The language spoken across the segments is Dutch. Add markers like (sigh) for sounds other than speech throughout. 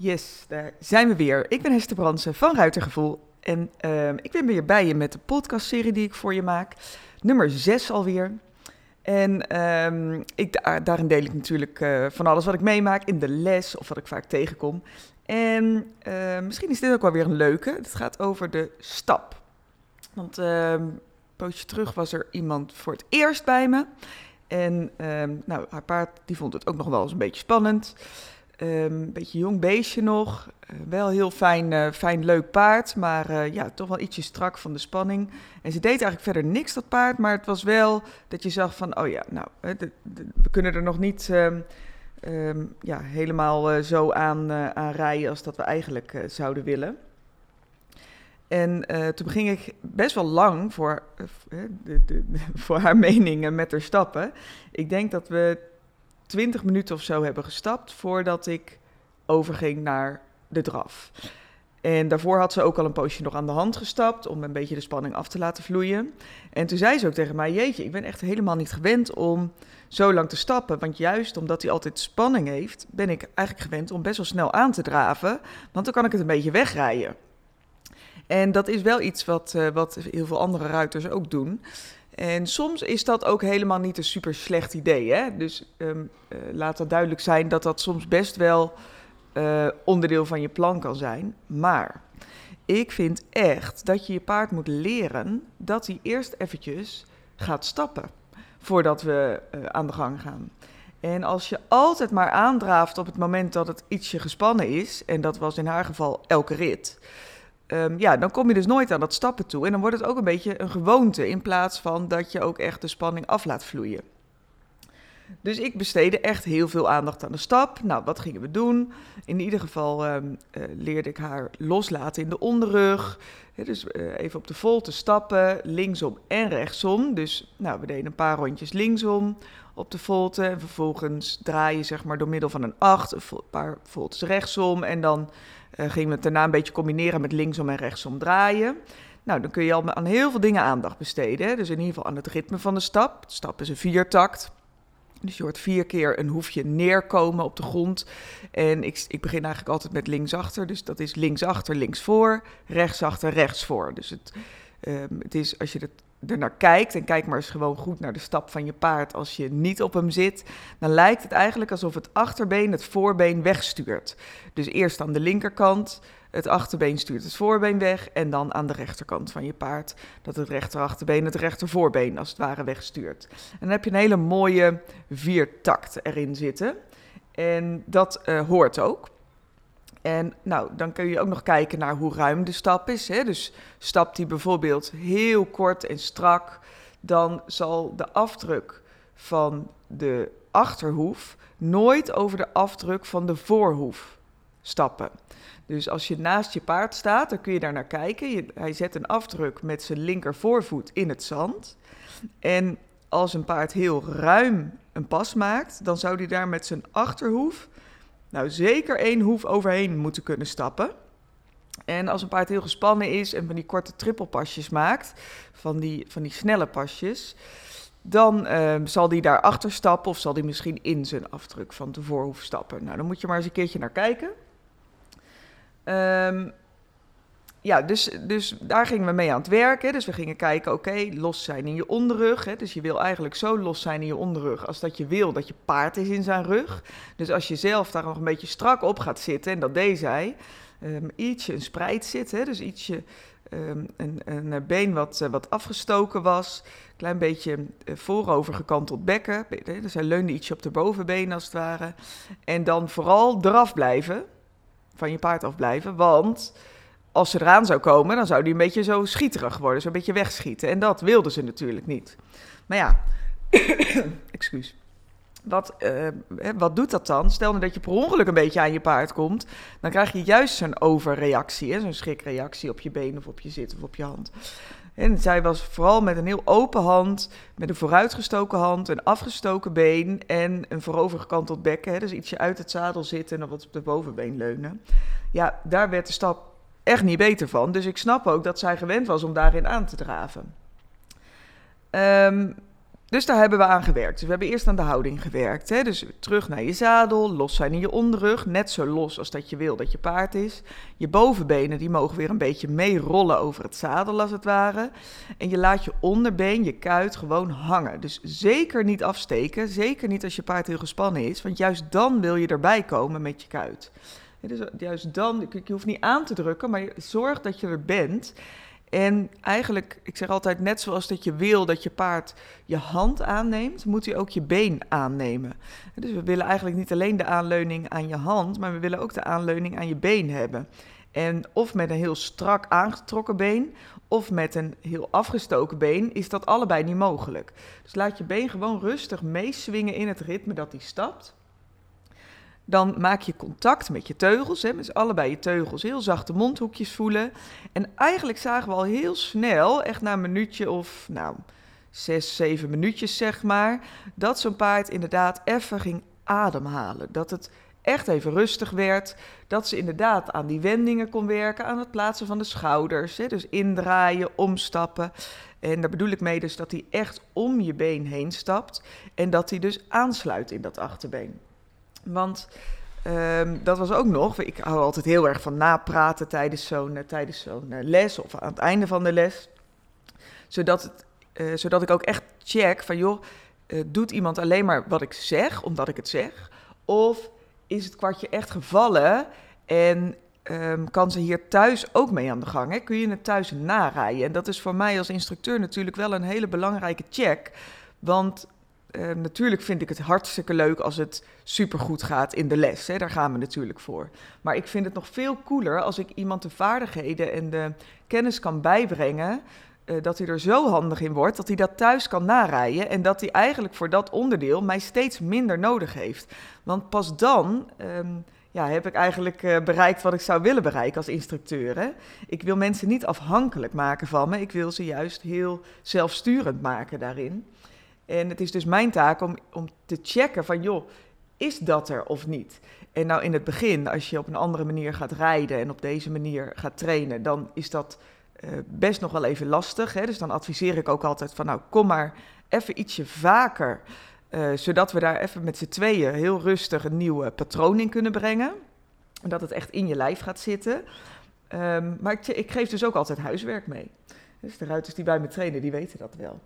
Yes, daar zijn we weer. Ik ben Hester Bransen van Ruitergevoel. En ehm, ik ben weer bij je met de podcastserie die ik voor je maak. Nummer 6 alweer. En ehm, ik, daarin deel ik natuurlijk eh, van alles wat ik meemaak in de les of wat ik vaak tegenkom. En ehm, misschien is dit ook wel weer een leuke. Het gaat over de stap. Want een poosje terug was er iemand voor het eerst bij me. En nou, haar paard die vond het ook nog wel eens een beetje spannend. Ehm, een beetje jong beestje nog. Uh, wel heel fijn, uh, fijn, leuk paard. Maar uh, ja, toch wel ietsje strak van de spanning. En ze deed eigenlijk verder niks, dat paard. Maar het was wel dat je zag van, oh ja, nou, we kunnen er nog niet um, um, ja, helemaal zo aan, aan rijden als dat we eigenlijk zouden willen. En toen ging ik best wel lang voor, de, (laughs) voor haar meningen met haar stappen. Ik denk dat we 20 minuten of zo hebben gestapt voordat ik overging naar de draf. En daarvoor had ze ook al een poosje nog aan de hand gestapt om een beetje de spanning af te laten vloeien. En toen zei ze ook tegen mij: Jeetje, ik ben echt helemaal niet gewend om zo lang te stappen. Want juist omdat hij altijd spanning heeft, ben ik eigenlijk gewend om best wel snel aan te draven. Want dan kan ik het een beetje wegrijden. En dat is wel iets wat, uh, wat heel veel andere ruiters ook doen. En soms is dat ook helemaal niet een super slecht idee. Hè? Dus um, uh, laat dat duidelijk zijn dat dat soms best wel uh, onderdeel van je plan kan zijn. Maar ik vind echt dat je je paard moet leren dat hij eerst eventjes gaat stappen voordat we aan de gang gaan. En als je altijd maar aandraaft op het moment dat het ietsje gespannen is, en dat was in haar geval elke rit, um, ja, dan kom je dus nooit aan dat stappen toe. En dan wordt het ook een beetje een gewoonte in plaats van dat je ook echt de spanning af laat vloeien. Dus ik besteedde echt heel veel aandacht aan de stap. Nou, wat gingen we doen? In ieder geval um, leerde ik haar loslaten in de onderrug. Dus uh, even op de volte stappen, linksom en rechtsom. Dus nou, we deden een paar rondjes linksom op de volte. En vervolgens draaien zeg maar door middel van een 8, een paar voltes rechtsom. En dan uh, gingen we het daarna een beetje combineren met linksom en rechtsom draaien. Nou, dan kun je al aan heel veel dingen aandacht besteden. Hè? Dus in ieder geval aan het ritme van de stap. De stap is een viertakt. Dus je hoort vier keer een hoefje neerkomen op de grond. En ik, ik begin eigenlijk altijd met linksachter. Dus dat is linksachter, linksvoor, rechtsachter, rechtsvoor. Dus het, um, het is, als je het er naar kijkt, en kijk maar eens gewoon goed naar de stap van je paard als je niet op hem zit, dan lijkt het eigenlijk alsof het achterbeen het voorbeen wegstuurt. Dus eerst aan de linkerkant, het achterbeen stuurt het voorbeen weg en dan aan de rechterkant van je paard dat het rechterachterbeen het rechtervoorbeen als het ware wegstuurt. En dan heb je een hele mooie viertakt erin zitten en dat uh, hoort ook. En nou, dan kun je ook nog kijken naar hoe ruim de stap is. Hè? Dus stapt die bijvoorbeeld heel kort en strak, dan zal de afdruk van de achterhoef nooit over de afdruk van de voorhoef stappen. Dus als je naast je paard staat, dan kun je daar naar kijken. Hij zet een afdruk met zijn linker voorvoet in het zand. En als een paard heel ruim een pas maakt, dan zou hij daar met zijn achterhoef nou zeker één hoef overheen moeten kunnen stappen. En als een paard heel gespannen is en van die korte trippelpasjes maakt, van die, van die snelle pasjes, dan uh, zal die daarachter stappen of zal die misschien in zijn afdruk van de voorhoef stappen. Nou, dan moet je maar eens een keertje naar kijken. Um, ja, dus, dus daar gingen we mee aan het werken. Dus we gingen kijken, oké, los zijn in je onderrug. Hè. Dus je wil eigenlijk zo los zijn in je onderrug als dat je wil dat je paard is in zijn rug. Dus als je zelf daar nog een beetje strak op gaat zitten, en dat deed zij, um, ietsje een spreid zitten, dus ietsje um, een, een, been wat, uh, wat afgestoken was, klein beetje uh, voorover gekanteld bekken. Dus hij leunde ietsje op de bovenbeen als het ware. En dan vooral eraf blijven, van je paard afblijven, want als ze eraan zou komen, dan zou die een beetje zo schieterig worden, zo'n beetje wegschieten. En dat wilden ze natuurlijk niet. Maar ja, (coughs) excuus. Wat, uh, wat doet dat dan? Stel nou dat je per ongeluk een beetje aan je paard komt, dan krijg je juist zo'n overreactie, zo'n schrikreactie op je been of op je zit of op je hand. En zij was vooral met een heel open hand, met een vooruitgestoken hand, een afgestoken been en een voorovergekanteld bekken. Hè, dus ietsje uit het zadel zitten en wat op de bovenbeen leunen. Ja, daar werd de stap echt niet beter van. Dus ik snap ook dat zij gewend was om daarin aan te draven. Um, Dus daar hebben we aan gewerkt. Dus we hebben eerst aan de houding gewerkt. Hè? Dus terug naar je zadel, los zijn in je onderrug, net zo los als dat je wil dat je paard is. Je bovenbenen die mogen weer een beetje meerollen over het zadel als het ware. En je laat je onderbeen, je kuit gewoon hangen. Dus zeker niet afsteken, zeker niet als je paard heel gespannen is, want juist dan wil je erbij komen met je kuit. Dus juist dan, je hoeft niet aan te drukken, maar zorg dat je er bent. En eigenlijk, ik zeg altijd, net zoals dat je wil dat je paard je hand aanneemt, moet hij ook je been aannemen. Dus we willen eigenlijk niet alleen de aanleuning aan je hand, maar we willen ook de aanleuning aan je been hebben. En of met een heel strak aangetrokken been, of met een heel afgestoken been, is dat allebei niet mogelijk. Dus laat je been gewoon rustig meeswingen in het ritme dat hij stapt. Dan maak je contact met je teugels, hè, met allebei je teugels, heel zachte mondhoekjes voelen. En eigenlijk zagen we al heel snel, echt na een minuutje of nou, zes, zeven minuutjes zeg maar, dat zo'n paard inderdaad even ging ademhalen. Dat het echt even rustig werd. Dat ze inderdaad aan die wendingen kon werken, aan het plaatsen van de schouders. Hè, dus indraaien, omstappen. En daar bedoel ik mee dus dat hij echt om je been heen stapt. En dat hij dus aansluit in dat achterbeen. Want ehm, dat was ook nog, ik hou altijd heel erg van napraten tijdens zo'n, eh, eh, les of aan het einde van de les. Zodat, het, uh, zodat ik ook echt check van joh, doet iemand alleen maar wat ik zeg, omdat ik het zeg? Of is het kwartje echt gevallen en um, kan ze hier thuis ook mee aan de gang? Hè? Kun je het thuis narijden? En dat is voor mij als instructeur natuurlijk wel een hele belangrijke check. Want uh, natuurlijk vind ik het hartstikke leuk als het supergoed gaat in de les. Hè? Daar gaan we natuurlijk voor. Maar ik vind het nog veel cooler als ik iemand de vaardigheden en de kennis kan bijbrengen. Uh, dat hij er zo handig in wordt dat hij dat thuis kan narijden. En dat hij eigenlijk voor dat onderdeel mij steeds minder nodig heeft. Want pas dan. Um, ja, heb ik eigenlijk uh, bereikt wat ik zou willen bereiken als instructeur. Hè? Ik wil mensen niet afhankelijk maken van me. Ik wil ze juist heel zelfsturend maken daarin. En het is dus mijn taak om, om te checken van, joh, is dat er of niet? En nou in het begin, als je op een andere manier gaat rijden en op deze manier gaat trainen, dan is dat uh, best nog wel even lastig. Hè? Dus dan adviseer ik ook altijd van, nou kom maar even ietsje vaker, uh, zodat we daar even met z'n tweeën heel rustig een nieuwe patroon in kunnen brengen. En dat het echt in je lijf gaat zitten. Um, maar ik, ik, geef dus ook altijd huiswerk mee. Dus de ruiters die bij me trainen, die weten dat wel.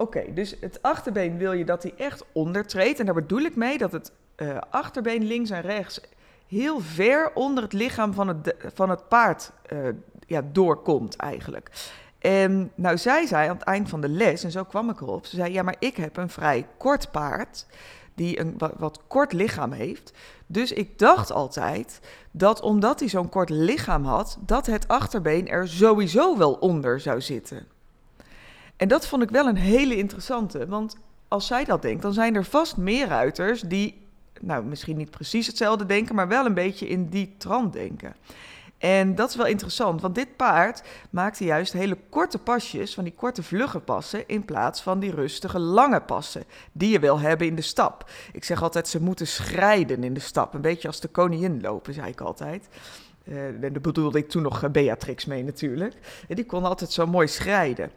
Oké, dus het achterbeen wil je dat hij echt ondertreedt. En daar bedoel ik mee dat het uh, achterbeen links en rechts heel ver onder het lichaam van het, van het paard uh, ja, doorkomt eigenlijk. En nou, zij zei aan het eind van de les, en zo kwam ik erop, ze zei, ja, maar ik heb een vrij kort paard, die een wat, wat kort lichaam heeft. Dus ik dacht altijd dat omdat hij zo'n kort lichaam had, dat het achterbeen er sowieso wel onder zou zitten. En dat vond ik wel een hele interessante, want als zij dat denkt, dan zijn er vast meer ruiters die, nou misschien niet precies hetzelfde denken, maar wel een beetje in die trant denken. En dat is wel interessant, want dit paard maakte juist hele korte pasjes, van die korte vlugge passen, in plaats van die rustige lange passen, die je wil hebben in de stap. Ik zeg altijd, ze moeten schrijden in de stap, een beetje als de koningin lopen, zei ik altijd. Uh, en daar bedoelde ik toen nog Beatrix mee natuurlijk. En die kon altijd zo mooi schrijden.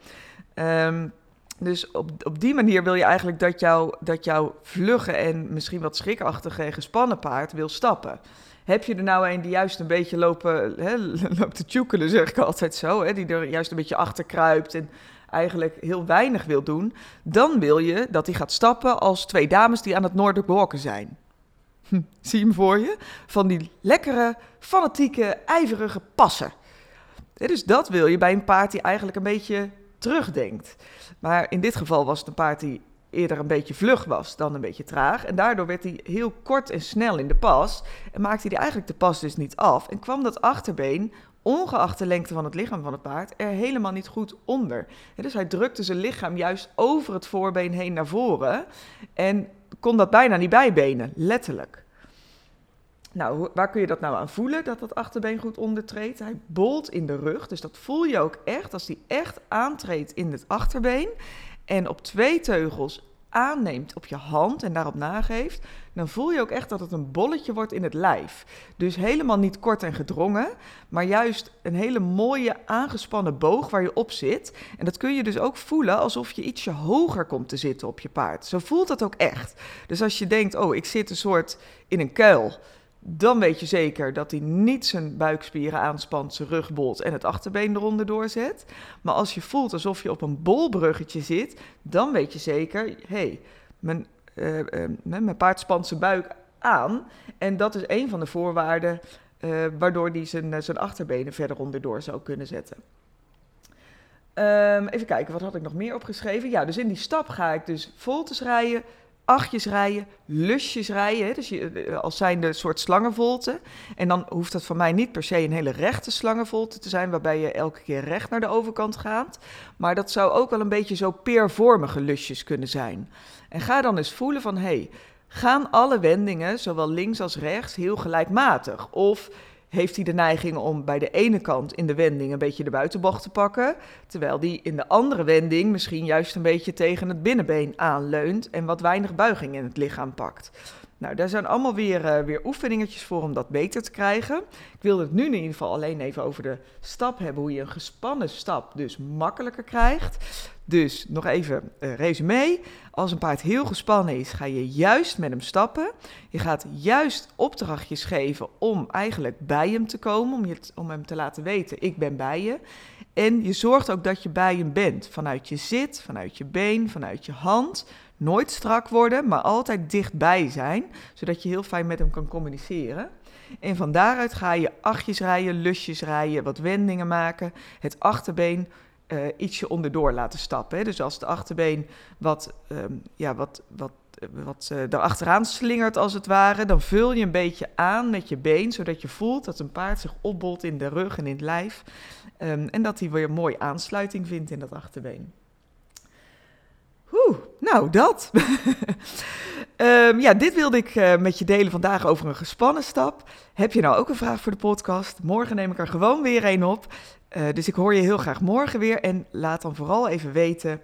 Um, dus op, op die manier wil je eigenlijk dat, jou, dat jouw vlugge en misschien wat schrikachtige en gespannen paard wil stappen. Heb je er nou een die juist een beetje lopen, hè, (laughs) loopt te tjoekelen, zeg ik altijd zo, hè, die er juist een beetje achter kruipt en eigenlijk heel weinig wil doen, dan wil je dat hij gaat stappen als twee dames die aan het Noorderborken zijn. Hm, zie hem voor je? Van die lekkere, fanatieke, ijverige passen. dus dat wil je bij een paard die eigenlijk een beetje terugdenkt. Maar in dit geval was het een paard die eerder een beetje vlug was dan een beetje traag. En daardoor werd hij heel kort en snel in de pas. En maakte hij eigenlijk de pas dus niet af. En kwam dat achterbeen, ongeacht de lengte van het lichaam van het paard, er helemaal niet goed onder. dus hij drukte zijn lichaam juist over het voorbeen heen naar voren. En kon dat bijna niet bijbenen, letterlijk. Nou, waar kun je dat nou aan voelen, dat dat achterbeen goed ondertreedt? Hij bolt in de rug, dus dat voel je ook echt als hij echt aantreedt in het achterbeen. En op twee teugels aanneemt op je hand en daarop nageeft, dan voel je ook echt dat het een bolletje wordt in het lijf. Dus helemaal niet kort en gedrongen, maar juist een hele mooie aangespannen boog waar je op zit. En dat kun je dus ook voelen alsof je ietsje hoger komt te zitten op je paard. Zo voelt dat ook echt. Dus als je denkt, oh, ik zit een soort in een kuil dan weet je zeker dat hij niet zijn buikspieren aanspant, zijn rug bolt en het achterbeen eronder doorzet. Maar als je voelt alsof je op een bolbruggetje zit, dan weet je zeker, hé, hey, mijn, uh, mijn paard spant zijn buik aan. En dat is een van de voorwaarden uh, waardoor hij zijn, zijn achterbenen verder onderdoor zou kunnen zetten. Um, even kijken, wat had ik nog meer opgeschreven? Ja, dus in die stap ga ik dus voltes rijden, achtjes rijden, lusjes rijden. Dus je, eh, als zijn de soort slangenvolte. En dan hoeft dat voor mij niet per se een hele rechte slangenvolte te zijn, waarbij je elke keer recht naar de overkant gaat. Maar dat zou ook wel een beetje zo peervormige lusjes kunnen zijn. En ga dan eens voelen van, hé, hey, gaan alle wendingen, zowel links als rechts, heel gelijkmatig? Of heeft hij de neiging om bij de ene kant in de wending een beetje de buitenbocht te pakken, terwijl die in de andere wending misschien juist een beetje tegen het binnenbeen aanleunt en wat weinig buiging in het lichaam pakt. Nou, daar zijn allemaal weer, uh, weer oefeningetjes voor om dat beter te krijgen. Ik wilde het nu in ieder geval alleen even over de stap hebben, hoe je een gespannen stap dus makkelijker krijgt. Dus nog even uh, resume. Als een paard heel gespannen is, ga je juist met hem stappen. Je gaat juist opdrachtjes geven om eigenlijk bij hem te komen, om, om hem te laten weten, ik ben bij je. En je zorgt ook dat je bij hem bent, vanuit je zit, vanuit je been, vanuit je hand. Nooit strak worden, maar altijd dichtbij zijn, zodat je heel fijn met hem kan communiceren. En van daaruit ga je achtjes rijden, lusjes rijden, wat wendingen maken, het achterbeen uh, ietsje onderdoor laten stappen. Hè. Dus als het achterbeen wat, um, ja, wat, wat, wat uh, erachteraan slingert als het ware, dan vul je een beetje aan met je been, zodat je voelt dat een paard zich opbolt in de rug en in het lijf. Um, en dat hij weer mooi aansluiting vindt in dat achterbeen. Oeh, nou dat. um, (laughs) ja, dit wilde ik met je delen vandaag over een gespannen stap. Heb je nou ook een vraag voor de podcast? Morgen neem ik er gewoon weer een op. Uh, dus ik hoor je heel graag morgen weer. En laat dan vooral even weten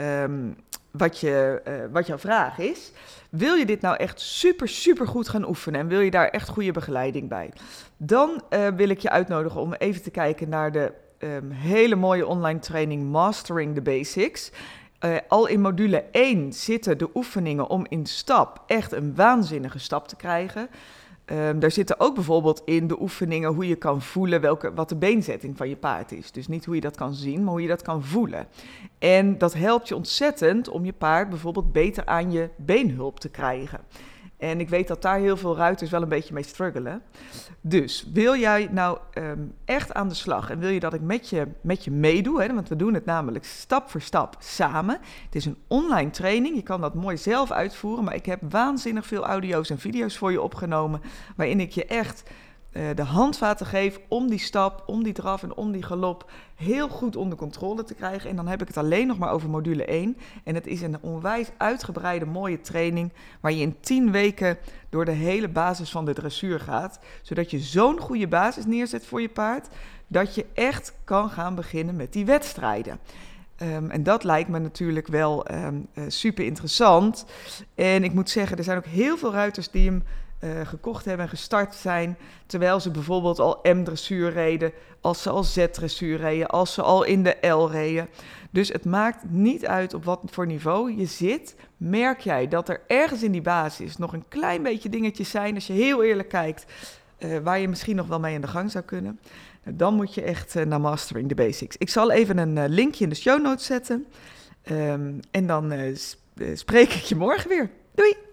um, wat, je, uh, wat jouw vraag is. Wil je dit nou echt super, super goed gaan oefenen en wil je daar echt goede begeleiding bij? Dan uh, wil ik je uitnodigen om even te kijken naar de um, hele mooie online training Mastering the Basics. Al in module 1 zitten de oefeningen om in stap echt een waanzinnige stap te krijgen. Um, daar zitten ook bijvoorbeeld in de oefeningen hoe je kan voelen welke, wat de beenzetting van je paard is. Dus niet hoe je dat kan zien, maar hoe je dat kan voelen. En dat helpt je ontzettend om je paard bijvoorbeeld beter aan je beenhulp te krijgen. En ik weet dat daar heel veel ruiters wel een beetje mee struggelen. Dus wil jij nou um, echt aan de slag en wil je dat ik met je, met je meedoe, hè, want we doen het namelijk stap voor stap samen. Het is een online training, je kan dat mooi zelf uitvoeren, maar ik heb waanzinnig veel audio's en video's voor je opgenomen, waarin ik je echt de handvaten geef om die stap, om die draf en om die galop heel goed onder controle te krijgen. En dan heb ik het alleen nog maar over module 1. En het is een onwijs uitgebreide, mooie training waar je in 10 weken door de hele basis van de dressuur gaat. Zodat je zo'n goede basis neerzet voor je paard, dat je echt kan gaan beginnen met die wedstrijden. Um, en dat lijkt me natuurlijk wel um, uh, super interessant. En ik moet zeggen, er zijn ook heel veel ruiters die hem uh, gekocht hebben en gestart zijn. Terwijl ze bijvoorbeeld al M-dressuur reden, als ze al Z-dressuur reden, als ze al in de L reden. Dus het maakt niet uit op wat voor niveau je zit. Merk jij dat er ergens in die basis nog een klein beetje dingetjes zijn, als je heel eerlijk kijkt, uh, waar je misschien nog wel mee aan de gang zou kunnen. Nou, dan moet je echt naar Mastering the Basics. Ik zal even een linkje in de show notes zetten. Um, en dan spreek ik je morgen weer. Doei!